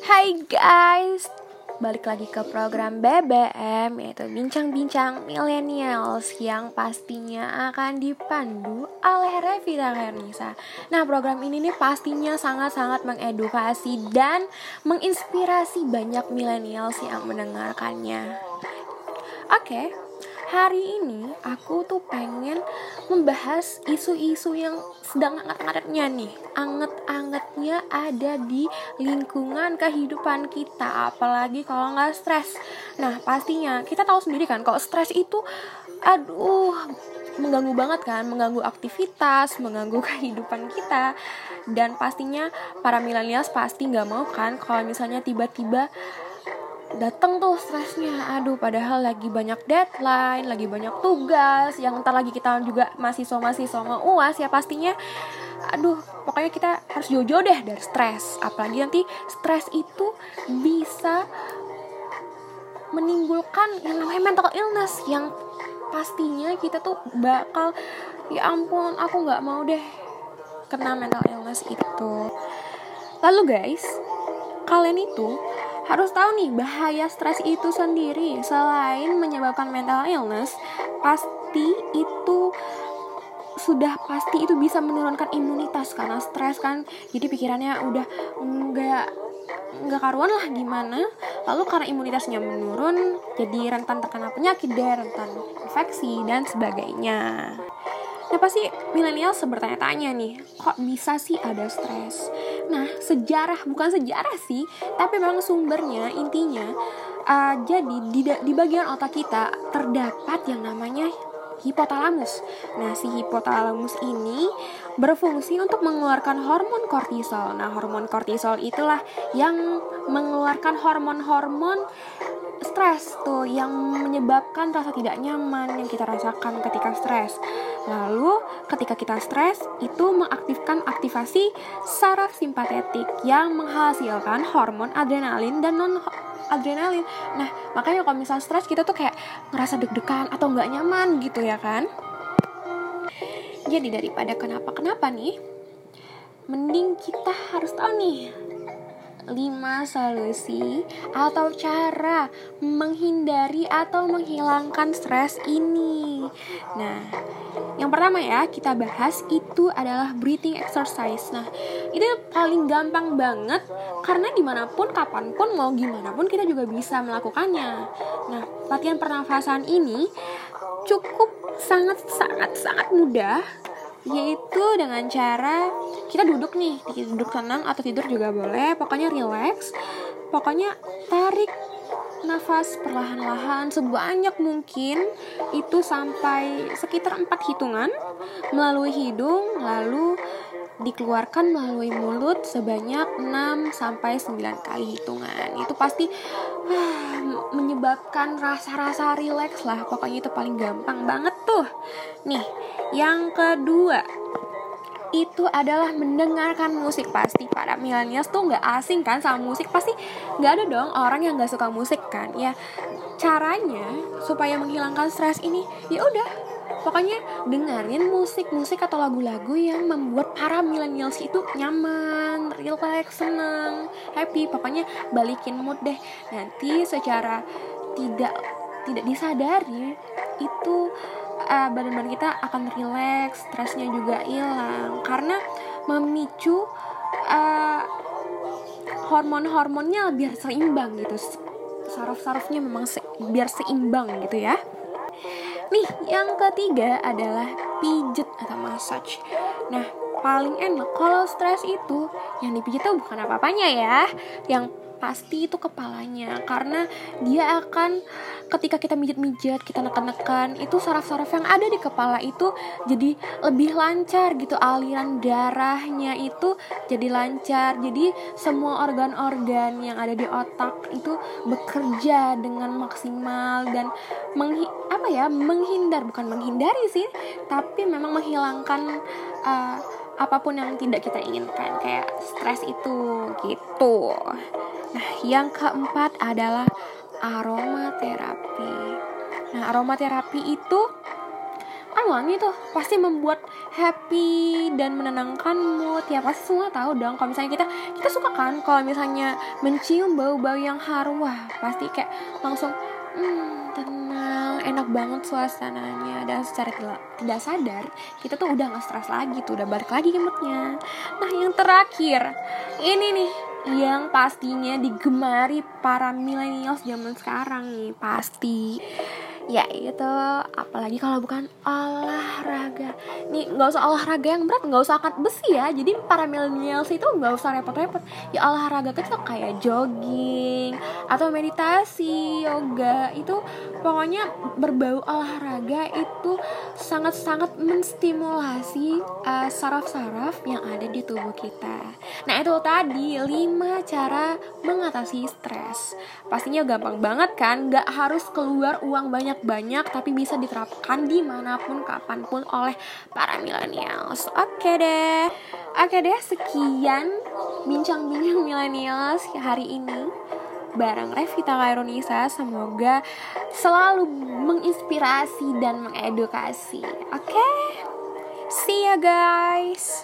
Hai guys, balik lagi ke program BBM yaitu bincang-bincang millennials yang pastinya akan dipandu oleh Revita Hernisa. Nah program ini nih pastinya sangat-sangat mengedukasi dan menginspirasi banyak millennials yang mendengarkannya. Oke, okay, hari ini aku tuh pengen membahas isu-isu yang sedang anget-angetnya nih anget-angetnya ada di lingkungan kehidupan kita apalagi kalau nggak stres. Nah pastinya kita tahu sendiri kan kalau stres itu aduh mengganggu banget kan mengganggu aktivitas mengganggu kehidupan kita. Dan pastinya para milenials pasti nggak mau kan kalau misalnya tiba-tiba datang tuh stresnya. Aduh padahal lagi banyak deadline lagi banyak tugas yang ntar lagi kita juga masih mahasiswa mau uas ya pastinya aduh pokoknya kita harus jauh-jauh deh dari stres. Apalagi nanti stres itu bisa menimbulkan yang namanya mental illness yang pastinya kita tuh bakal ya ampun aku nggak mau deh kena mental illness itu. Lalu guys kalian itu harus tahu nih bahaya stres itu sendiri. Selain menyebabkan mental illness pasti itu sudah pasti itu bisa menurunkan imunitas karena stres kan. Jadi pikirannya udah nggak nggak karuan lah gimana. Lalu karena imunitasnya menurun jadi rentan terkena penyakit deh rentan infeksi dan sebagainya. Nah pasti milenial bertanya-tanya nih, kok bisa sih ada stres? Nah sejarah bukan sejarah sih, tapi memang sumbernya intinya uh, jadi di, di bagian otak kita terdapat yang namanya hipotalamus. Nah, si hipotalamus ini berfungsi untuk mengeluarkan hormon kortisol. Nah, hormon kortisol itulah yang mengeluarkan hormon-hormon stres tuh yang menyebabkan rasa tidak nyaman yang kita rasakan ketika stres. Lalu ketika kita stres itu mengaktifkan aktivasi saraf simpatetik yang menghasilkan hormon adrenalin dan non adrenalin. Nah, makanya kalau misalnya stres kita tuh kayak ngerasa deg-degan atau nggak nyaman gitu ya kan. Jadi daripada kenapa-kenapa nih, mending kita harus tahu nih 5 solusi atau cara menghindari atau menghilangkan stres ini. Nah, yang pertama ya kita bahas itu adalah breathing exercise. Nah, itu paling gampang banget karena di mana pun, kapan pun, mau gimana pun kita juga bisa melakukannya. Nah, latihan pernafasan ini cukup sangat sangat sangat mudah yaitu dengan cara kita duduk nih duduk tenang atau tidur juga boleh pokoknya relax pokoknya tarik nafas perlahan-lahan sebanyak mungkin itu sampai sekitar empat hitungan melalui hidung lalu dikeluarkan melalui mulut sebanyak 6 sampai 9 kali hitungan. Itu pasti ah, menyebabkan rasa-rasa rileks lah. Pokoknya itu paling gampang banget tuh. Nih, yang kedua, itu adalah mendengarkan musik pasti para millennials tuh nggak asing kan sama musik pasti nggak ada dong orang yang nggak suka musik kan ya caranya supaya menghilangkan stres ini ya udah pokoknya dengerin musik-musik atau lagu-lagu yang membuat para millennials itu nyaman, relax, seneng, happy. Pokoknya balikin mood deh. Nanti secara tidak tidak disadari itu uh, badan-badan kita akan relax, stresnya juga hilang karena memicu uh, hormon-hormonnya biar seimbang gitu. Saraf-sarafnya memang se biar seimbang gitu ya. Nih, yang ketiga adalah pijet atau massage. Nah, paling enak kalau stres itu yang dipijit tuh bukan apa-apanya ya. Yang pasti itu kepalanya karena dia akan ketika kita mijat-mijat kita neken-neken itu saraf-saraf yang ada di kepala itu jadi lebih lancar gitu. Aliran darahnya itu jadi lancar. Jadi semua organ-organ yang ada di otak itu bekerja dengan maksimal dan menghi apa ya menghindar. Bukan menghindari sih tapi memang menghilangkan uh, apa pun yang tidak kita inginkan kayak stres itu gitu. Nah yang keempat adalah aromaterapi. Nah aromaterapi itu kan wangi tuh pasti membuat happy dan menenangkan mood. Ya pasti semua tahu dong kalau misalnya kita kita suka kan kalau misalnya mencium bau-bau yang harum wah pasti kayak langsung hmm, tenang enak banget suasananya. Dan secara tidak, sadar kita tuh udah nggak stres lagi tuh udah balik lagi ke moodnya nah yang terakhir ini nih yang pastinya digemari para millennials zaman sekarang nih pasti ya itu apalagi kalau bukan olahraga. Nih nggak usah olahraga yang berat nggak usah angkat besi ya. Jadi para millennials itu nggak usah repot-repot. Ya olahraga kecil kayak jogging atau meditasi yoga. Itu pokoknya berbau olahraga itu sangat-sangat menstimulasi uh, saraf-saraf yang ada di tubuh kita. Nah itu tadi 5 cara mengatasi stres. Pastinya gampang banget kan? Nggak harus keluar uang banyak banyak tapi bisa diterapkan di mana pun kapan pun oleh para millennials. Oke deh. Oke deh sekian bincang-bincang millennials hari ini bareng Revita Kairunisa. Semoga selalu menginspirasi dan mengedukasi. Oke? Okay? see ya guys